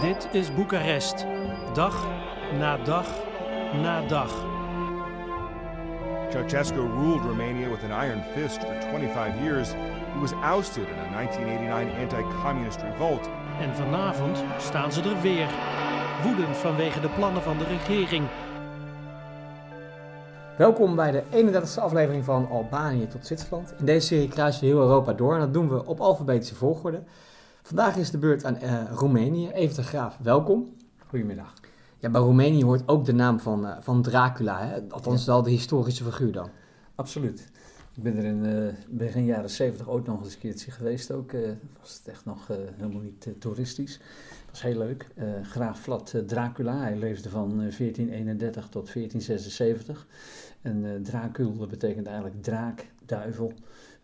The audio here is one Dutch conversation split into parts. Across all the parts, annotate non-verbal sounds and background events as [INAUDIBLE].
Dit is Boekarest. Dag na dag na dag. Ceausescu ruled Romania with an iron fist for 25 years. He was ousted in a 1989 anti-communist revolt. En vanavond staan ze er weer. Woedend vanwege de plannen van de regering. Welkom bij de 31e aflevering van Albanië tot Zwitserland. In deze serie kruisen we heel Europa door en dat doen we op alfabetische volgorde. Vandaag is de beurt aan uh, Roemenië. Even de Graaf, welkom. Goedemiddag. Ja, bij Roemenië hoort ook de naam van, uh, van Dracula, hè? althans wel de historische figuur dan. Absoluut. Ik ben er in uh, begin jaren 70 ook nog eens een keertje geweest. Ook was het echt nog helemaal niet toeristisch. Was heel leuk. Graaf Vlad Dracula, hij leefde van 1431 tot 1476. En Dracul betekent eigenlijk draak, duivel.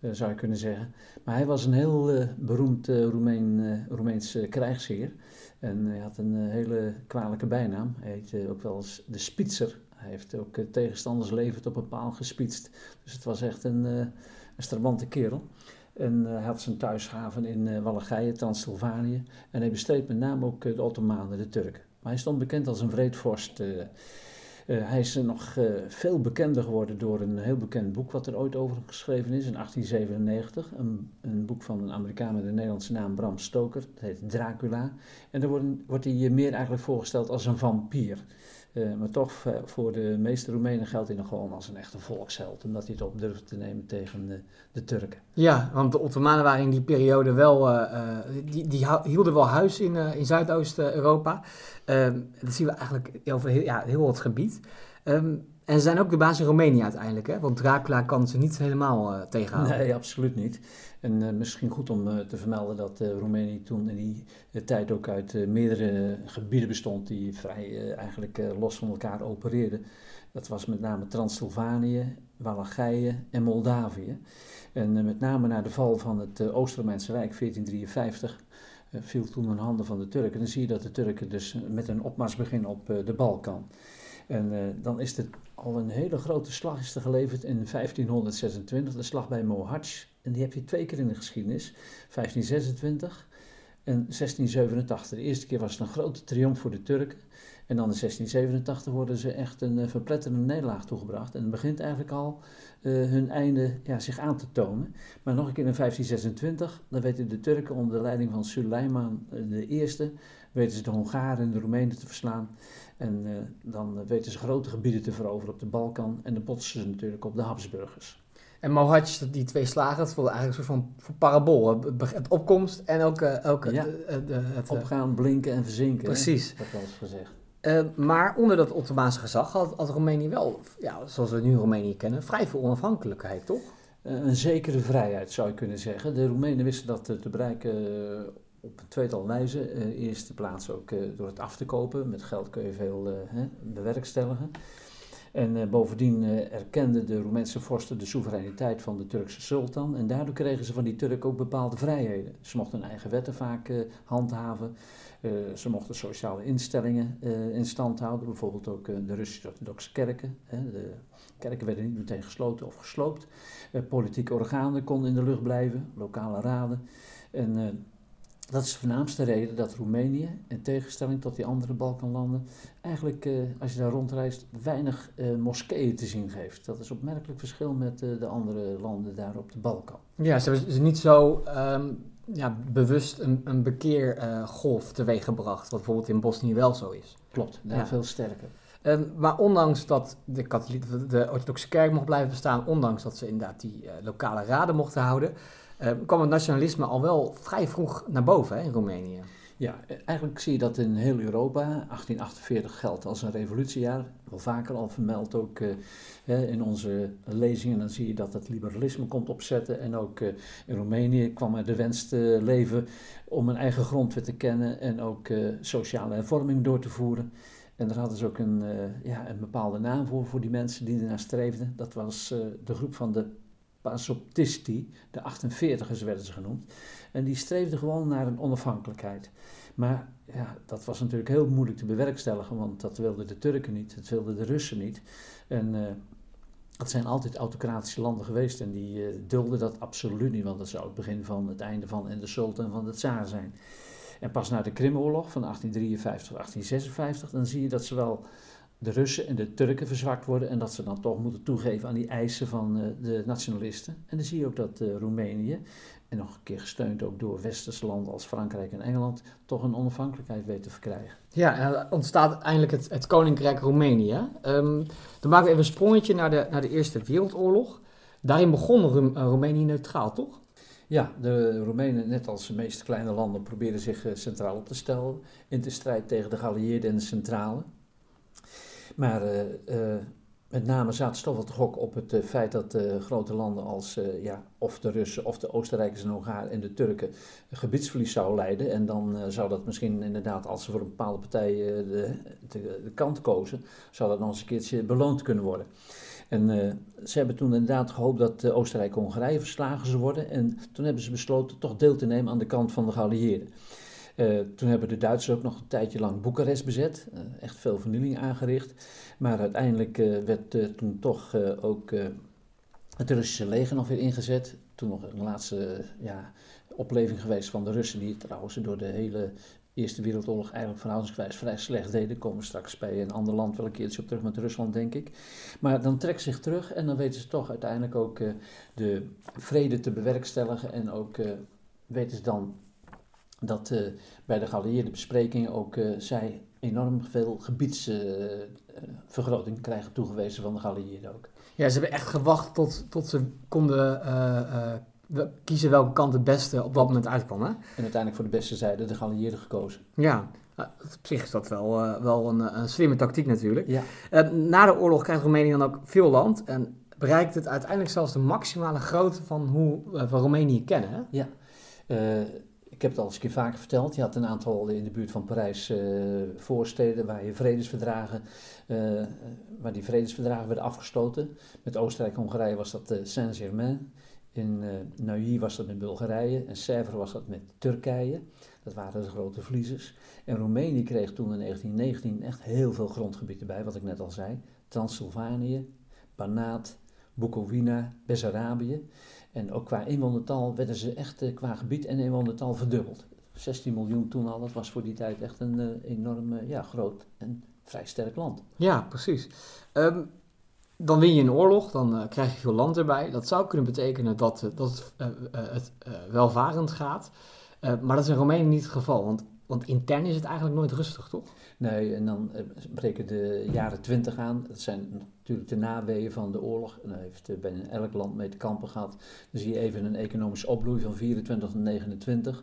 Eh, zou je kunnen zeggen. Maar hij was een heel uh, beroemd uh, Roemeen, Roemeens krijgsheer. En hij had een hele kwalijke bijnaam. Hij heette ook wel eens de Spitser. Hij heeft ook tegenstanders levend op een paal gespitst. Dus het was echt een, een strabante kerel. En hij had zijn thuishaven in Wallachije, Transylvanië. En hij bestreed met name ook de Ottomanen, de Turken. Maar hij stond bekend als een vreedvorst. Uh, hij is nog uh, veel bekender geworden door een heel bekend boek wat er ooit over geschreven is in 1897. Een, een boek van een Amerikaan met de Nederlandse naam Bram Stoker. Dat heet Dracula. En daar wordt, wordt hij meer eigenlijk voorgesteld als een vampier. Uh, maar toch, voor de meeste Roemenen geldt hij nog gewoon als een echte volksheld. Omdat hij het op durfde te nemen tegen de, de Turken. Ja, want de Ottomanen waren in die periode wel... Die, die hielden wel huis in, in Zuidoost-Europa. Um, dat zien we eigenlijk over heel, ja, heel wat gebied. Um, en ze zijn ook de baas in Roemenië uiteindelijk, hè? want Dracula kan ze niet helemaal uh, tegenhouden. Nee, absoluut niet. En uh, misschien goed om uh, te vermelden dat Roemenië toen in die tijd ook uit meerdere gebieden bestond die vrij eigenlijk los van elkaar opereerden. Dat was met name Transylvanië, Wallachije en Moldavië. En met name na de val van het Oost-Romeinse Rijk 1453 viel toen in handen van de Turken. Dan zie je dat de Turken dus met een opmars beginnen op de Balkan. En dan is het al een hele grote slag is er geleverd in 1526, de slag bij Mohacs. En die heb je twee keer in de geschiedenis, 1526 en 1687. De eerste keer was het een grote triomf voor de Turken. En dan in 1687 worden ze echt een uh, verpletterende nederlaag toegebracht. En het begint eigenlijk al uh, hun einde ja, zich aan te tonen. Maar nog een keer in 1526, dan weten de Turken onder de leiding van Suleiman de Eerste, weten ze de Hongaren en de Roemenen te verslaan. En uh, dan weten ze grote gebieden te veroveren op de Balkan. En dan botsen ze natuurlijk op de Habsburgers. En Mohatj, die twee slagen, dat voelde eigenlijk een soort van, van parabool. Het opkomst en ook, uh, ook ja, de, de, het opgaan, blinken en verzinken. Precies. Hè? Dat was gezegd. Uh, maar onder dat Ottomaanse gezag had, had Roemenië wel, ja, zoals we nu Roemenië kennen, vrij veel onafhankelijkheid, toch? een zekere vrijheid zou je kunnen zeggen. De Roemenen wisten dat te bereiken op een tweetal wijzen. Uh, eerste plaats ook uh, door het af te kopen. Met geld kun je veel uh, hè, bewerkstelligen. En bovendien erkenden de Roemeense vorsten de soevereiniteit van de Turkse sultan. En daardoor kregen ze van die Turken ook bepaalde vrijheden. Ze mochten hun eigen wetten vaak handhaven. ze mochten sociale instellingen in stand houden. Bijvoorbeeld ook de Russisch-orthodoxe kerken. de kerken werden niet meteen gesloten of gesloopt. politieke organen konden in de lucht blijven. Lokale raden. En dat is de voornaamste reden dat Roemenië, in tegenstelling tot die andere Balkanlanden, eigenlijk, eh, als je daar rondreist, weinig eh, moskeeën te zien geeft. Dat is een opmerkelijk verschil met eh, de andere landen daar op de Balkan. Ja, ze hebben niet zo um, ja, bewust een, een bekeergolf teweeggebracht, wat bijvoorbeeld in Bosnië wel zo is. Klopt, daar ja. veel sterker. Um, maar ondanks dat de, katholieke, de orthodoxe kerk mocht blijven bestaan, ondanks dat ze inderdaad die lokale raden mochten houden, uh, kwam het nationalisme al wel vrij vroeg naar boven hè, in Roemenië. Ja, eigenlijk zie je dat in heel Europa. 1848 geldt als een revolutiejaar. Wel vaker al vermeld ook uh, in onze lezingen. Dan zie je dat het liberalisme komt opzetten. En ook in Roemenië kwam er de wens te leven om een eigen grondwet te kennen. En ook sociale hervorming door te voeren. En daar hadden ze ook een, ja, een bepaalde naam voor, voor die mensen die ernaar streefden. Dat was de groep van de Pasoptisti, de 48ers werden ze genoemd. En die streefden gewoon naar een onafhankelijkheid. Maar ja, dat was natuurlijk heel moeilijk te bewerkstelligen, want dat wilden de Turken niet, dat wilden de Russen niet. En uh, dat zijn altijd autocratische landen geweest en die uh, dulden dat absoluut niet, want dat zou het begin van het einde van en de sultan van de tsaar zijn. En pas na de Krimoorlog van 1853 tot 1856, dan zie je dat zowel de Russen en de Turken verzwakt worden en dat ze dan toch moeten toegeven aan die eisen van uh, de nationalisten. En dan zie je ook dat uh, Roemenië, en nog een keer gesteund ook door westerse landen als Frankrijk en Engeland, toch een onafhankelijkheid weet te verkrijgen. Ja, en er ontstaat uiteindelijk het, het Koninkrijk Roemenië. Um, dan maken we even een sprongetje naar de, naar de Eerste Wereldoorlog. Daarin begon Roemenië neutraal, toch? Ja, de Roemenen, net als de meeste kleine landen, probeerden zich centraal op te stellen in de strijd tegen de geallieerden en de centrale. Maar uh, uh, met name zaten toch wel te gok op het uh, feit dat grote landen als ja, of de Russen of de Oostenrijkers en Hongaren en de Turken gebiedsverlies zouden leiden. En dan zou dat misschien inderdaad, als ze voor een bepaalde partij de, de, de, kant kozen, zou dat nog eens een keertje beloond kunnen worden. En ze hebben toen inderdaad gehoopt dat Oostenrijk en Hongarije verslagen zou worden. En toen hebben ze besloten toch deel te nemen aan de kant van de geallieerden. Uh, toen hebben de Duitsers ook nog een tijdje lang Boekarest bezet. Uh, echt veel vernieling aangericht. Maar uiteindelijk uh, werd toen toch ook het Russische leger nog weer ingezet. Toen nog een laatste ja, opleving geweest van de Russen, die trouwens door de hele Eerste Wereldoorlog eigenlijk verhoudingsgewijs vrij slecht deden. Komen straks bij een ander land wel een keertje op terug met Rusland, denk ik. Maar dan ze zich terug en dan weten ze toch uiteindelijk ook de vrede te bewerkstelligen. En ook weten ze dan dat uh, bij de geallieerde besprekingen ook uh, zij enorm veel gebiedsvergroting uh, krijgen toegewezen van de geallieerden ook. Ja, ze hebben echt gewacht tot, tot ze konden kiezen welke kant het beste op dat moment uitkwam. Hè? En uiteindelijk voor de beste zijde de geallieerden gekozen. Ja, op zich is dat wel, wel een, een, slimme tactiek natuurlijk. Ja. na de oorlog krijgt Roemenië dan ook veel land en bereikt het uiteindelijk zelfs de maximale grootte van hoe we Roemenië kennen. Hè? Ja. Ik heb het al eens een keer vaker verteld. Je had een aantal in de buurt van Parijs uh, voorsteden waar je vredesverdragen, uh, waar die vredesverdragen werden afgesloten. Met Oostenrijk en Hongarije was dat uh, Saint-Germain. In Neuilly was dat met Bulgarije. En Sèvres was dat met Turkije. Dat waren de grote verliezers. En Roemenië kreeg toen in 1919 echt heel veel grondgebied erbij, wat ik net al zei. Transylvanië, Banaat, Bukovina, Bessarabië. En ook qua inwonertal werden ze echt uh, qua gebied en inwonertal verdubbeld. 16 miljoen toen al, dat was voor die tijd echt een uh, enorm uh, ja, groot en vrij sterk land. Ja, precies. Um, dan win je een oorlog, dan krijg je veel land erbij. Dat zou kunnen betekenen dat, dat het welvarend gaat. maar dat is in Roemenië niet het geval, want, want intern is het eigenlijk nooit rustig, toch? Nee, en dan breken de jaren 20 aan. Dat zijn natuurlijk de naweeën van de oorlog. En daar heeft uh, bijna elk land mee te kampen gehad. Dan zie je even een economische opbloei van 24 tot 29.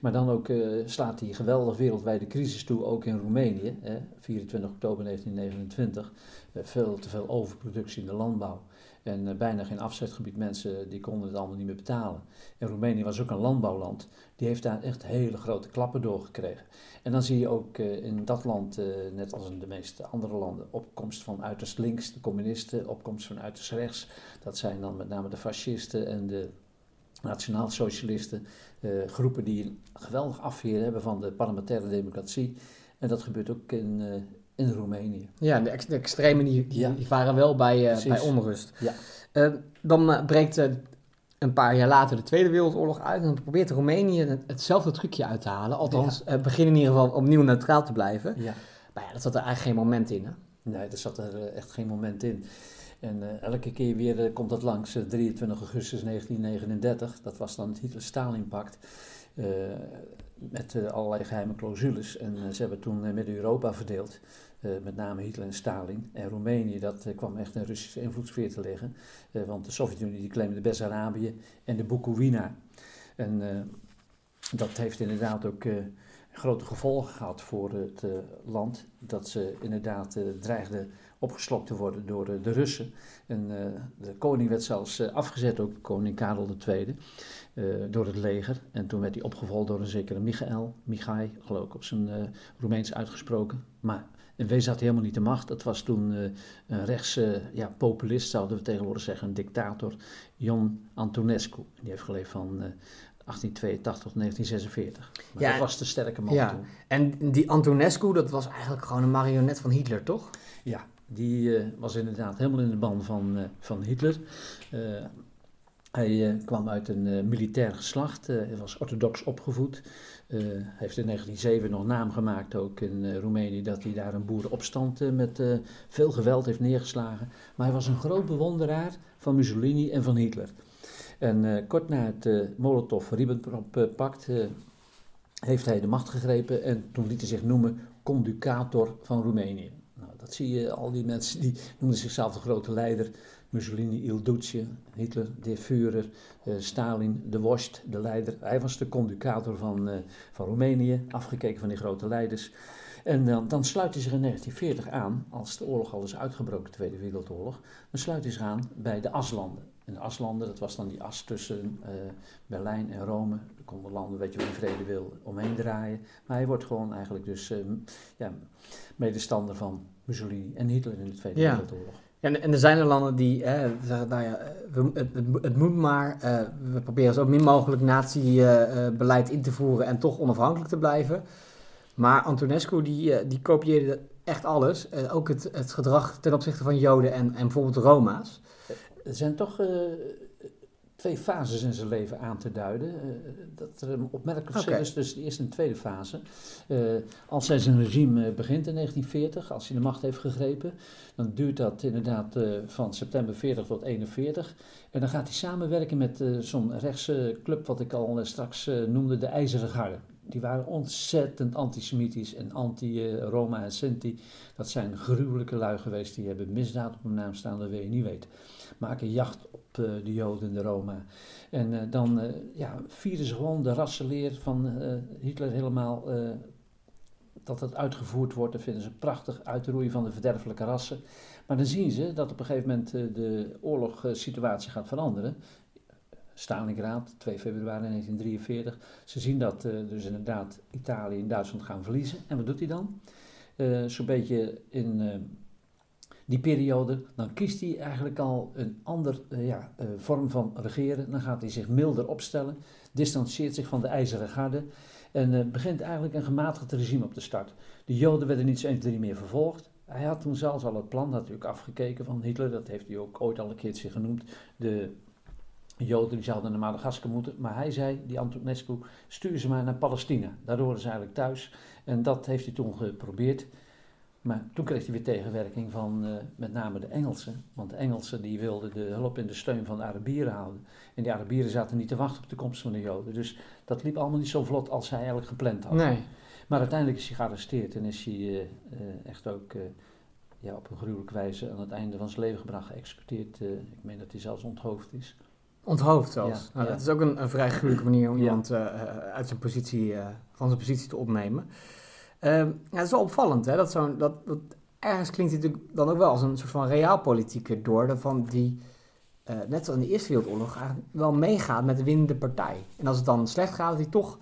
Maar dan ook uh, slaat die geweldig wereldwijde crisis toe, ook in Roemenië. Hè, 24 oktober 1929. Uh, veel te veel overproductie in de landbouw. En bijna geen afzetgebied. Mensen die konden het allemaal niet meer betalen. En Roemenië was ook een landbouwland. Die heeft daar echt hele grote klappen doorgekregen. En dan zie je ook in dat land, net als in de meeste andere landen, opkomst van uiterst links, communisten, opkomst van uiterst rechts. Dat zijn dan met name de fascisten en de nationaal-socialisten. groepen die een geweldig afweer hebben van de parlementaire democratie. En dat gebeurt ook in, in Roemenië. Ja, de, ex de extremen die, die, die, varen wel bij, uh, bij onrust. Ja. Dan breekt een paar jaar later de Tweede Wereldoorlog uit en dan probeert Roemenië het, hetzelfde trucje uit te halen. Althans, ja. beginnen in ieder geval opnieuw neutraal te blijven. Ja. Maar ja, dat zat er eigenlijk geen moment in, hè? Nee, er zat er echt geen moment in. En elke keer weer komt dat langs, 23 augustus 1939. Dat was dan het Hitler-Stalin-pact. met allerlei geheime clausules. En ze hebben toen met Europa verdeeld. Met name Hitler en Stalin. En Roemenië, dat kwam echt een Russische invloedssfeer te liggen. Want de Sovjet-Unie claimde Bessarabië en de Bukovina. En dat heeft inderdaad ook grote gevolgen gehad voor het land. Dat ze inderdaad dreigden opgeslokt te worden door de Russen. En de koning werd zelfs afgezet, ook koning Karel II, door het leger. En toen werd hij opgevolgd door een zekere Michael, Michai, geloof ik op zijn Roemeens uitgesproken. Maar en wees had helemaal niet de macht. Dat was toen een rechtse ja, populist, zouden we tegenwoordig zeggen, een dictator, Jon Antonescu. Die heeft geleefd van 1882 tot 1946. Maar ja, dat was de sterke man ja. toen. En die Antonescu, dat was eigenlijk gewoon een marionet van Hitler, toch? Ja, die uh, was inderdaad helemaal in de ban van, van Hitler Hij eh, kwam uit een militair geslacht, hij was orthodox opgevoed. Hij heeft in 1907 nog naam gemaakt, ook in Roemenië, dat hij daar een boerenopstand met veel geweld heeft neergeslagen. Maar hij was een groot bewonderaar van Mussolini en van Hitler. En kort na het Molotov-Ribbentrop-pact heeft hij de macht gegrepen en toen liet hij zich noemen conducator van Roemenië. Nou, dat zie je, al die mensen die noemden zichzelf de grote leider. Mussolini, Il Duce, Hitler, de Führer, Stalin, de Worst, de leider. Hij was de conducator van, van Roemenië, afgekeken van die grote leiders. En dan sluit hij zich in 1940 aan, als de oorlog al is uitgebroken, de Tweede Wereldoorlog, dan sluit hij zich aan bij de aslanden. En de aslanden, dat was dan die as tussen uh, Berlijn en Rome. Er konden landen, weet je in vrede wil omheen draaien. Maar hij wordt gewoon eigenlijk dus ja, medestander van Mussolini en Hitler in de Tweede ja. Wereldoorlog. En, en er zijn er landen die hè, zeggen, nou ja, we, het, het, moet maar, uh, we proberen zo min mogelijk nazi-beleid in te voeren en toch onafhankelijk te blijven. Maar Antonescu die, die kopieerde echt alles, ook het, het gedrag ten opzichte van Joden en, en bijvoorbeeld Roma's. Er zijn toch uh, twee fases in zijn leven aan te duiden. Uh, dat er een opmerkelijk verschil okay. is tussen de eerste en de tweede fase. Uh, als hij zijn regime begint in 1940, als hij de macht heeft gegrepen, dan duurt dat inderdaad van september 40 tot 41. En dan gaat hij samenwerken met zo'n rechtse club, wat ik al straks noemde, de IJzeren Garde. Die waren ontzettend antisemitisch en anti-Roma en Sinti. Dat zijn gruwelijke lui geweest. Die hebben misdaad op hun naam staan, dat wil je niet weten. Maken jacht op uh, de Joden en de Roma. En uh, dan uh, ja, vieren ze gewoon de rassenleer van Hitler helemaal. dat het uitgevoerd wordt, dat vinden ze prachtig. Uitroeien van de verderfelijke rassen. Maar dan zien ze dat op een gegeven moment de oorlogssituatie gaat veranderen. Stalingrad, 2 februari 1943. Ze zien dat uh, dus inderdaad Italië en Duitsland gaan verliezen. En wat doet hij dan? Uh, Zo'n beetje in uh, die periode, dan kiest hij eigenlijk al een ander ja, vorm van regeren. Dan gaat hij zich milder opstellen, distancieert zich van de ijzeren garde en begint eigenlijk een gematigd regime op te start. De Joden werden niet zo 1, 2, meer vervolgd. Hij had toen zelfs al het plan, natuurlijk afgekeken van Hitler, dat heeft hij ook ooit al een keertje genoemd, de Joden die zouden naar Madagaskar moeten. Maar hij zei, die Antonescu, stuur ze maar naar Palestina. Daar horen ze eigenlijk thuis. En dat heeft hij toen geprobeerd. Maar toen kreeg hij weer tegenwerking van uh, met name de Engelsen. Want de Engelsen die wilden de hulp en de steun van de Arabieren houden. En die Arabieren zaten niet te wachten op de komst van de Joden. Dus dat liep allemaal niet zo vlot als hij eigenlijk gepland had. Nee. Maar uiteindelijk is hij gearresteerd en is hij uh, uh, echt ook ja, op een gruwelijke wijze aan het einde van zijn leven gebracht, geëxecuteerd. ik meen dat hij zelfs onthoofd is. Onthoofd zelfs. Ja, nou, ja. Dat is ook een, een vrij gruwelijke manier om iemand uh, uit zijn positie, uh, van zijn positie te opnemen. Uh, ja, het is wel opvallend, hè? Dat, zo'n, dat, dat ergens klinkt het natuurlijk dan ook wel als een soort van realpolitiek door, van die, net zoals in de Eerste Wereldoorlog, wel meegaat met de winnende partij. En als het dan slecht gaat, dat hij toch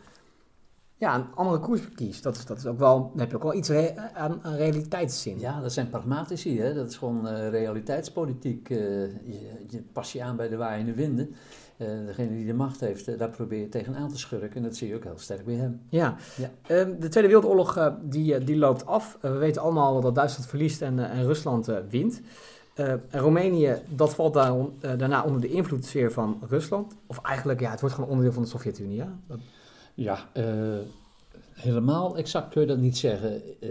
ja, een andere koers kiest. Dat is, dat is ook wel, dan heb je ook wel iets aan, aan, realiteitszin. Ja, dat zijn pragmatici, hè? dat is gewoon uh, realiteitspolitiek. Uh, je, je pas je aan bij de waaiende winden. Uh, degene die de macht heeft, daar probeer je tegenaan te schurken. En dat zie je ook heel sterk bij hem. Ja, ja. Ehm, de Tweede Wereldoorlog die, die loopt af. we weten allemaal dat Duitsland verliest en, en Rusland wint. Roemenië, dat valt daar, daarna onder de invloedssfeer van Rusland. Of eigenlijk, ja, het wordt gewoon onderdeel van de Sovjet-Unie, ja? Dat... Ja, uh, helemaal exact kun je dat niet zeggen. Uh,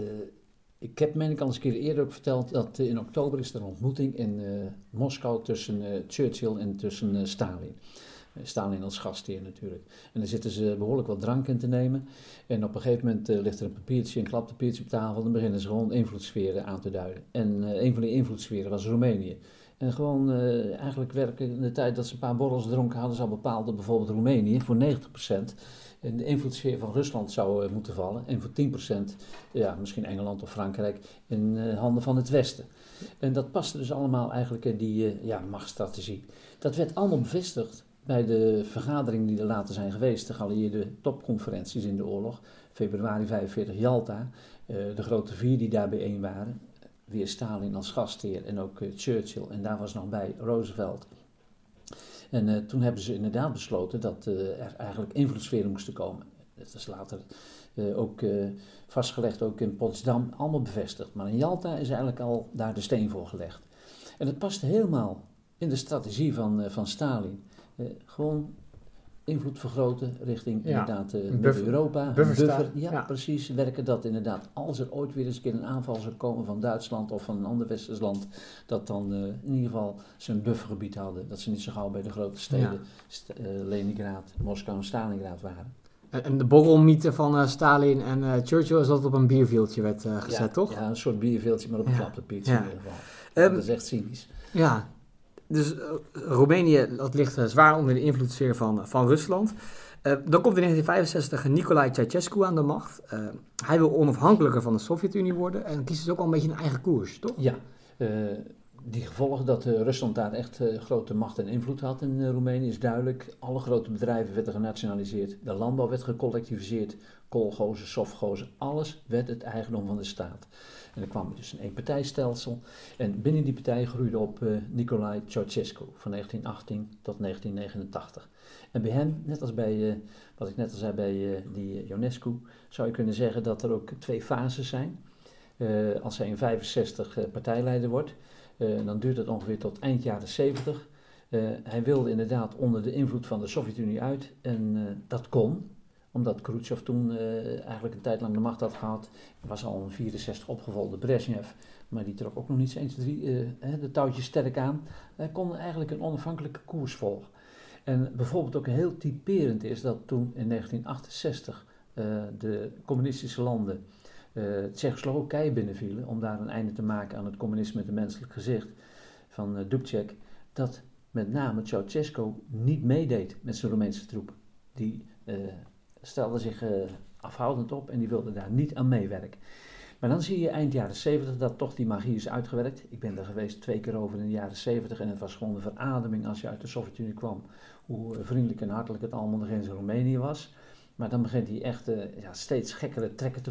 ik heb mij al eens een keer eerder ook verteld dat in oktober is er een ontmoeting in Moskou tussen Churchill en tussen Stalin. Stalin als gastheer natuurlijk. En dan zitten ze behoorlijk wat drank in te nemen. En op een gegeven moment ligt er een papiertje, een klappapiertje op tafel. En dan beginnen ze gewoon invloedssferen aan te duiden. En een van die invloedssferen was Roemenië. En gewoon eigenlijk werken in de tijd dat ze een paar borrels dronken hadden, ze al bepaald dat bijvoorbeeld Roemenië voor 90% in de invloedssfeer van Rusland zou uh, moeten vallen. En voor 10%, ja, misschien Engeland of Frankrijk, in uh, handen van het Westen. En dat paste dus allemaal eigenlijk in die uh, ja, machtsstrategie. Dat werd allemaal bevestigd bij de vergaderingen die er later zijn geweest, de geallieerde topconferenties in de oorlog. Februari 45 Yalta, de grote vier die daar bijeen waren. Weer Stalin als gastheer en ook Churchill. En daar was nog bij Roosevelt en uh, toen hebben ze inderdaad besloten dat uh, er eigenlijk invloedssferen moesten komen. Dat is later uh, ook vastgelegd, ook in Potsdam, allemaal bevestigd. Maar in Jalta is eigenlijk al daar de steen voor gelegd. En dat paste helemaal in de strategie van, van Stalin. Eh, gewoon invloed vergroten richting Ja, inderdaad een buffer- bufferstaat, buffer, ja, ja. precies. Werken dat inderdaad, als er ooit weer eens een keer een aanval zou komen van Duitsland of van een ander westers land, dat dan eh, in ieder geval ze een buffergebied hadden. Dat ze niet zo gauw bij de grote steden, Ja. st- eh, Leningrad, Moskou en Stalingrad waren. En de borrelmythe van Stalin en Churchill is dat het op een bierveeltje werd gezet, toch? Ja, een soort bierveeltje, maar op een Ja. in ieder geval. Ehm, dat is echt cynisch. Ja, dus eh, Roemenië dat ligt eh, zwaar onder de invloedssfeer van, van Rusland. Eh, dan komt in 1965 Nicolae Ceausescu aan de macht. Eh, hij wil onafhankelijker van de Sovjet-Unie worden en kiest dus ook al een beetje een eigen koers, toch? Ja, eh, die gevolgen dat eh, Rusland daar echt eh, grote macht en invloed had in eh, Roemenië is duidelijk. Alle grote bedrijven werden genationaliseerd, de landbouw werd gecollectiviseerd, koolgozen, softgozen, alles werd het eigendom van de staat. En er kwam dus een eenpartijstelsel en binnen die partij groeide op eh Nicolae Ceausescu van 1918 tot 1989. En bij hem, net als bij, wat ik net al zei bij eh, die Ionescu, zou je kunnen zeggen dat er ook twee fases zijn. Als hij in 65 eh, partijleider wordt, dan duurt het ongeveer tot eind jaren 70. Eh, hij wilde inderdaad onder de invloed van de Sovjet-Unie uit en eh, dat kon, omdat Khrushchev toen eh, eigenlijk een tijd lang de macht had gehad. Er was al in 64 opgevolgd Brezhnev, maar die trok ook nog niet eens 1, 2, 3 eh, hè, de touwtjes sterk aan. Hij kon eigenlijk een onafhankelijke koers volgen. En bijvoorbeeld ook heel typerend is dat toen in 1968 eh, de communistische landen eh Tsjechoslowakije binnenvielen om daar een einde te maken aan het communisme met een menselijk gezicht van eh Dubček, dat met name Ceausescu niet meedeed met zijn Roemeense troepen. Die eh stelde zich eh, afhoudend op en die wilde daar niet aan meewerken. Maar dan zie je eind jaren 70 dat toch die magie is uitgewerkt. Ik ben er geweest twee keer over in de jaren 70 en het was gewoon een verademing als je uit de Sovjet-Unie kwam. Hoe eh, vriendelijk en hartelijk het allemaal nog eens in Roemenië was. Maar dan begint hij echt eh, ja, steeds gekkere trekken te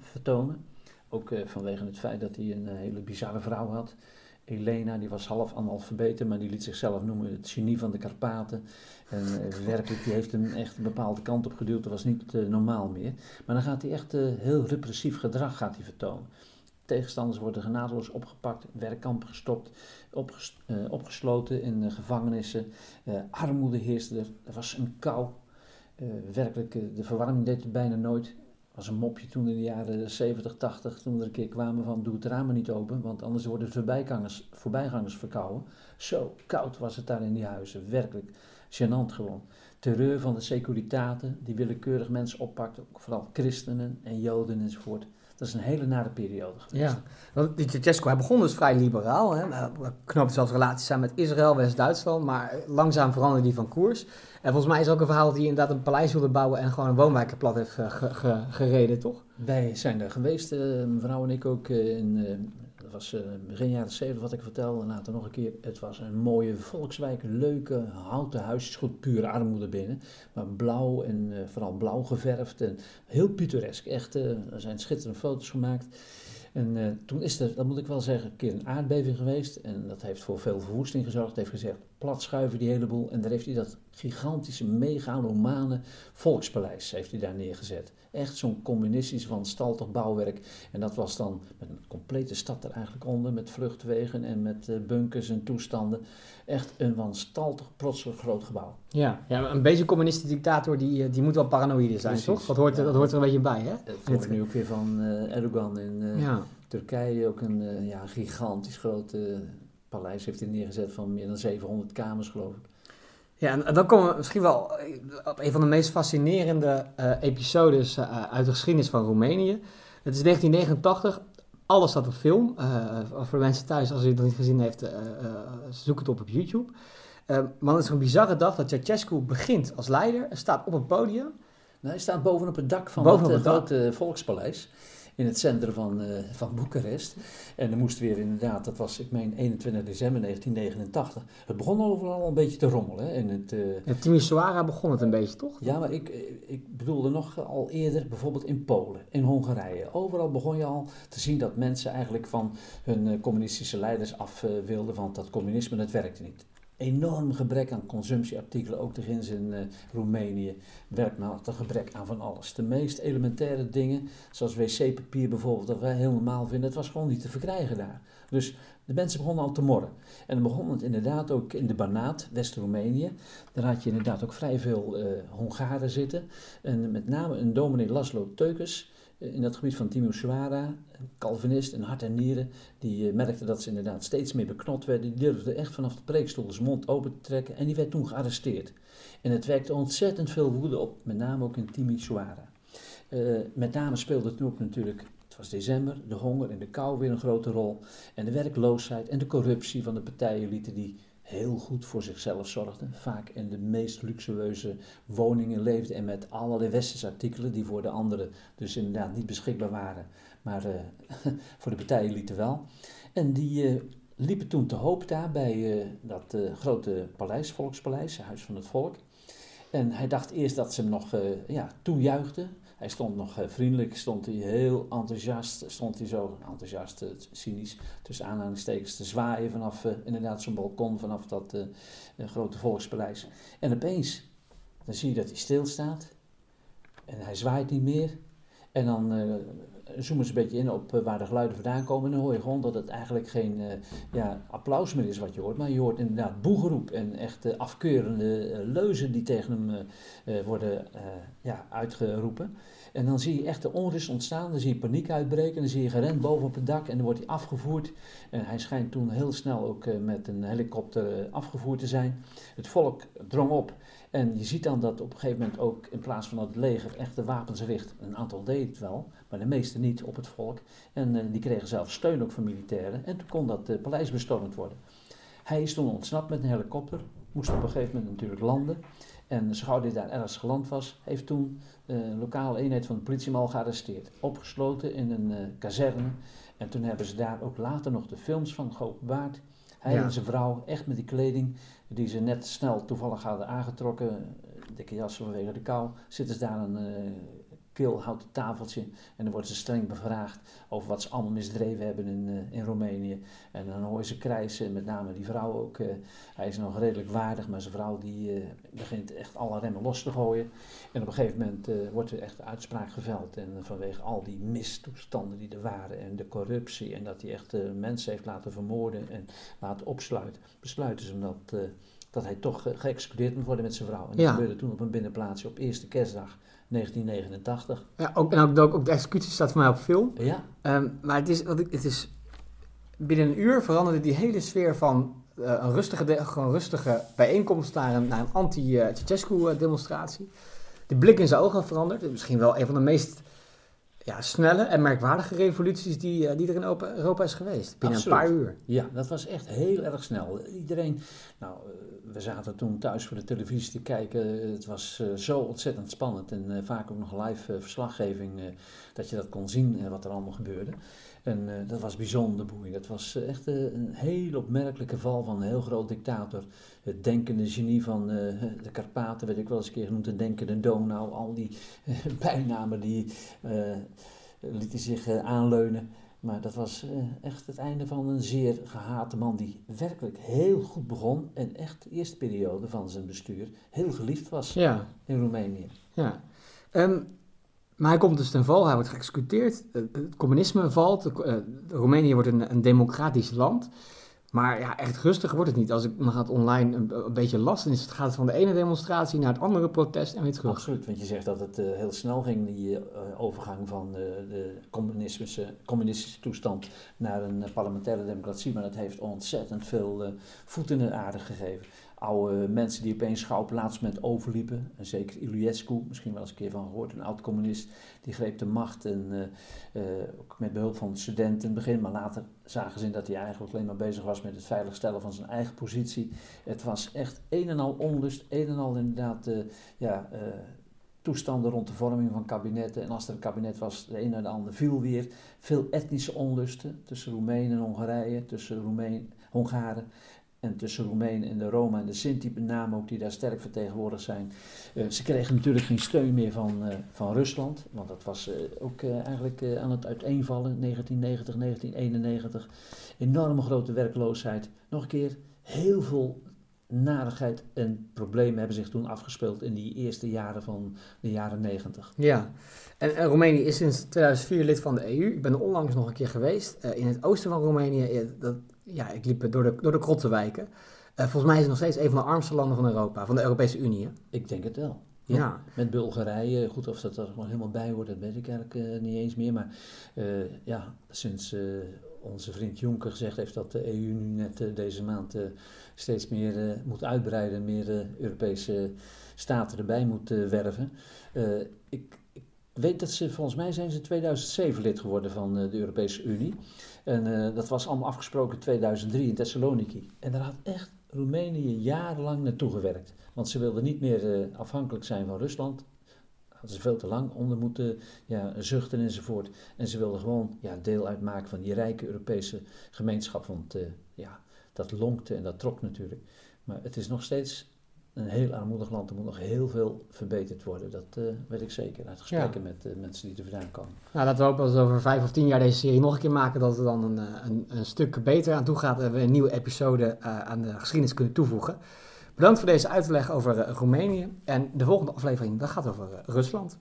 vertonen. Ook eh, vanwege het feit dat hij een eh, hele bizarre vrouw had. Elena, die was half analfabete, maar die liet zichzelf noemen het genie van de Karpaten. En werkelijk, die heeft hem echt een bepaalde kant op geduwd. Dat was niet normaal meer. Maar dan gaat hij echt eh, heel repressief gedrag gaat hij vertonen. Tegenstanders worden genadeloos opgepakt, werkkampen gestopt, opges- opgesloten in gevangenissen. Armoede heerste er. Er was een kou. Eh, werkelijk, eh, de verwarming deed het bijna nooit. Was een mopje toen in de jaren 70, 80, toen er een keer kwamen van doe het ramen niet open, want anders worden de voorbijgangers, voorbijgangers verkouden. Zo koud was het daar in die huizen, werkelijk gênant gewoon. Terreur van de securitaten, die willekeurig mensen oppakt, ook vooral christenen en joden enzovoort. Dat is een hele nare periode geweest. Ja, want die Ceausescu, hij begon dus vrij liberaal. Hè? Hij knoopte zelfs relaties aan met Israël, West-Duitsland, maar langzaam veranderde hij van koers. En volgens mij is er ook een verhaal dat hij inderdaad een paleis wilde bouwen en gewoon een woonwijken plat heeft ge- ge- ge- gereden, toch? Wij zijn daar geweest, eh, mevrouw en ik ook, eh, in, eh, was eh, begin jaren 70 wat ik vertelde, later nog een keer. Het was een mooie volkswijk, leuke houten huisjes, goed pure armoede binnen, maar blauw en eh, vooral blauw geverfd en heel pittoresk. Echt, eh, er zijn schitterende foto's gemaakt. En toen is er, dat moet ik wel zeggen, een keer een aardbeving geweest. En dat heeft voor veel verwoesting gezorgd. Heeft gezegd, plat schuiven die hele boel. En daar heeft hij dat gigantische, megalomane volkspaleis heeft hij daar neergezet. Echt zo'n communistisch van staltig bouwwerk. En dat was dan met een complete stad er eigenlijk onder. Met vluchtwegen en met eh, bunkers en toestanden. Echt een wanstaltig, protselijk groot gebouw. Ja, ja een beetje communistische dictator, die, eh, die moet wel paranoïde zijn, Precies, toch? Dat hoort, er- dat hoort er een beetje bij, hè? Dat hoor ik nu ook weer van eh, Erdogan in Ja. Turkije. Ook een ja, gigantisch groot eh, paleis heeft hij neergezet van meer dan 700 kamers, geloof ik. Ja, en dan komen we misschien wel eh, op een van de meest fascinerende eh, episodes eh, uit de geschiedenis van Roemenië. Het is 1989, alles staat op film. Voor de mensen thuis, als u het nog niet gezien heeft, zoek het op op YouTube. Maar het is een bizarre dag dat Ceausescu begint als leider, staat op een podium. Nou, hij staat bovenop het dak van Bovenop het het grote volkspaleis in het centrum van, eh, van Boekarest. En er moest weer inderdaad, dat was ik meen 21 december 1989. Het begon overal een beetje te rommelen. Hè, in het, eh, Ja, Timisoara begon het een beetje, toch? ja, maar ik, eh, ik bedoelde nog al eerder, bijvoorbeeld in Polen, in Hongarije. Overal begon je al te zien dat mensen eigenlijk van hun communistische leiders af wilden, want dat communisme dat werkte niet. Enorm gebrek aan consumptieartikelen, ook de in uh, Roemenië. Werkmaat, een gebrek aan van alles. De meest elementaire dingen, zoals wc-papier bijvoorbeeld, dat wij heel normaal vinden, het was gewoon niet te verkrijgen daar. Dus de mensen begonnen al te morren. En dan begon het inderdaad ook in de Banaat, West-Roemenië. Daar had je inderdaad ook vrij veel uh, Hongaren zitten. En met name een dominee Laszlo Teukes eh, in dat gebied van Timisoara, Calvinist en hart en nieren, die uh, merkte dat ze inderdaad steeds meer beknot werden. Die durfde echt vanaf de preekstoel zijn mond open te trekken en die werd toen gearresteerd. En het wekte ontzettend veel woede op, met name ook in Timisoara. Uh, met name speelde toen ook natuurlijk was december, de honger en de kou weer een grote rol. En de werkloosheid en de corruptie van de partijenelite die heel goed voor zichzelf zorgden. Vaak in de meest luxueuze woningen leefden en met allerlei westerse artikelen die voor de anderen dus inderdaad niet beschikbaar waren. Maar uh, [LAUGHS] voor de partijenelite wel. En die uh, liepen toen te hoop daar bij uh, dat grote paleis, Volkspaleis, Huis van het Volk. En hij dacht eerst dat ze hem nog ja, toejuichten. Hij stond nog eh, vriendelijk, stond hij heel enthousiast, stond hij zo enthousiast, eh, cynisch, tussen aanhalingstekens te zwaaien vanaf uh, inderdaad zo'n balkon, vanaf dat grote volkspaleis. En opeens, dan zie je dat hij stilstaat en hij zwaait niet meer. En dan zoomen ze een beetje in op waar de geluiden vandaan komen. En dan hoor je gewoon dat het eigenlijk geen ja, applaus meer is wat je hoort. Maar je hoort inderdaad boegeroep en echt afkeurende leuzen die tegen hem worden ja, uitgeroepen. En dan zie je echt de onrust ontstaan, dan zie je paniek uitbreken, dan zie je gerend boven op het dak en dan wordt hij afgevoerd. En hij schijnt toen heel snel ook eh, met een helikopter eh, afgevoerd te zijn. Het volk drong op en je ziet dan dat op een gegeven moment ook in plaats van dat het leger echt de wapens richt. Een aantal deed het wel, maar de meeste niet op het volk. En uh, die kregen zelf steun ook van militairen en toen kon dat paleis bestormd worden. Hij is toen ontsnapt met een helikopter, moest op een gegeven moment natuurlijk landen. En zo gauw hij daar ergens geland was, heeft toen uh, een lokale eenheid van de politie al gearresteerd. Opgesloten in een uh, kazerne. En toen hebben ze daar ook later nog de films van geopenbaard. Hij en zijn vrouw, echt met die kleding die ze net snel toevallig hadden aangetrokken. Dikke jas vanwege de kou. Zitten ze daar een uh, keelhouten tafeltje. En dan worden ze streng bevraagd over wat ze allemaal misdreven hebben in, uh, in Roemenië. En dan hoor je ze krijsen, met name die vrouw ook. Uh, hij is nog redelijk waardig, maar zijn vrouw die uh, begint echt alle remmen los te gooien. En op een gegeven moment wordt er echt de uitspraak geveld. En vanwege al die mistoestanden die er waren en de corruptie en dat hij echt mensen heeft laten vermoorden en laten opsluiten, besluiten ze dat dat hij toch geëxecuteerd moet worden met zijn vrouw. En dat gebeurde toen op een binnenplaatsje op eerste kerstdag 1989. Ja, ook, en ook, ook, de executie staat voor mij op film. Ja. Um, maar het is, wat ik, het is, binnen een uur veranderde die hele sfeer van uh, een rustige, gewoon rustige bijeenkomst naar een, naar een anti-Ceausescu-demonstratie. De blik in zijn ogen veranderd. Misschien wel een van de meest ja, snelle en merkwaardige revoluties die, uh, die er in Europa is geweest. Binnen een paar uur. Ja, dat was echt heel erg snel. Iedereen, nou, uh, we zaten toen thuis voor de televisie te kijken. Het was uh, zo ontzettend spannend en vaak ook nog live verslaggeving, dat je dat kon zien wat er allemaal gebeurde. En dat was bijzonder boeiend. Dat was echt een heel opmerkelijke val van een heel groot dictator. Het denkende genie van de Karpaten, werd ik wel eens een keer genoemd, de denkende Donau. Al die [LAUGHS] bijnamen die lieten zich aanleunen. Maar dat was echt het einde van een zeer gehate man die werkelijk heel goed begon en echt de eerste periode van zijn bestuur heel geliefd was ja. in Roemenië. Ja. Um, maar hij komt dus ten val, hij wordt geëxecuteerd, het communisme valt, Roemenië wordt een, een democratisch land. Maar ja, echt rustig wordt het niet. Als ik dan gaat online een, beetje last, dan gaat het van de ene demonstratie naar het andere protest en weer terug. Absoluut, want je zegt dat het uh, heel snel ging, die uh, overgang van de communistische, communistische toestand naar een parlementaire democratie. Maar dat heeft ontzettend veel voet in de aarde gegeven oude mensen die opeens schouwplaats met overliepen. En zeker Iliescu, misschien wel eens een keer van gehoord, een oud-communist, die greep de macht. En uh, uh, ook met behulp van studenten in het begin, maar later zagen ze dat hij eigenlijk alleen maar bezig was met het veiligstellen van zijn eigen positie. Het was echt een en al onlust, een en al inderdaad uh, ja, toestanden rond de vorming van kabinetten. En als er een kabinet was, de een naar de ander viel weer. Veel etnische onlusten tussen Roemenen en Hongarije, tussen Roemeen, Hongaren en tussen Roemenen en de Roma en de Sinti met name ook die daar sterk vertegenwoordigd zijn. Uh, ze kregen natuurlijk geen steun meer van, uh, van Rusland, want dat was uh, ook eigenlijk aan het uiteenvallen, 1990, 1991. Enorme grote werkloosheid. Nog een keer, heel veel narigheid en problemen hebben zich toen afgespeeld in die eerste jaren van de jaren negentig. Ja, en, en, Roemenië is sinds 2004 lid van de EU. Ik ben er onlangs nog een keer geweest. In het oosten van Roemenië, dat, ja, ik liep door de, door de krottenwijken. Uh, volgens mij is het nog steeds een van de armste landen van Europa, van de Europese Unie. Hè? Ik denk het wel. Ja, ja, Met Bulgarije, goed of dat er gewoon helemaal bij wordt, dat weet ik eigenlijk uh, niet eens meer. Maar ja, sinds onze vriend Jonker gezegd heeft dat de EU nu net deze maand steeds meer moet uitbreiden, meer Europese staten erbij moet werven. ik, ik weet dat ze, volgens mij zijn ze in 2007 lid geworden van de Europese Unie. En dat was allemaal afgesproken in 2003 in Thessaloniki. En daar had echt Roemenië jarenlang naartoe gewerkt. Want ze wilden niet meer afhankelijk zijn van Rusland hadden ze veel te lang onder moeten ja, zuchten enzovoort. En ze wilden gewoon ja, deel uitmaken van die rijke Europese gemeenschap. Want ja, dat lonkte en dat trok natuurlijk. Maar het is nog steeds een heel armoedig land. Er moet nog heel veel verbeterd worden. Dat uh, weet ik zeker uit gesprekken met uh, mensen die er vandaan komen. Nou, laten we hopen dat we over vijf of tien jaar deze serie nog een keer maken. Dat het dan een, een, een stuk beter aan toe gaat. En we een nieuwe episode aan de geschiedenis kunnen toevoegen. Bedankt voor deze uitleg over Roemenië. En de volgende aflevering dat gaat over Rusland.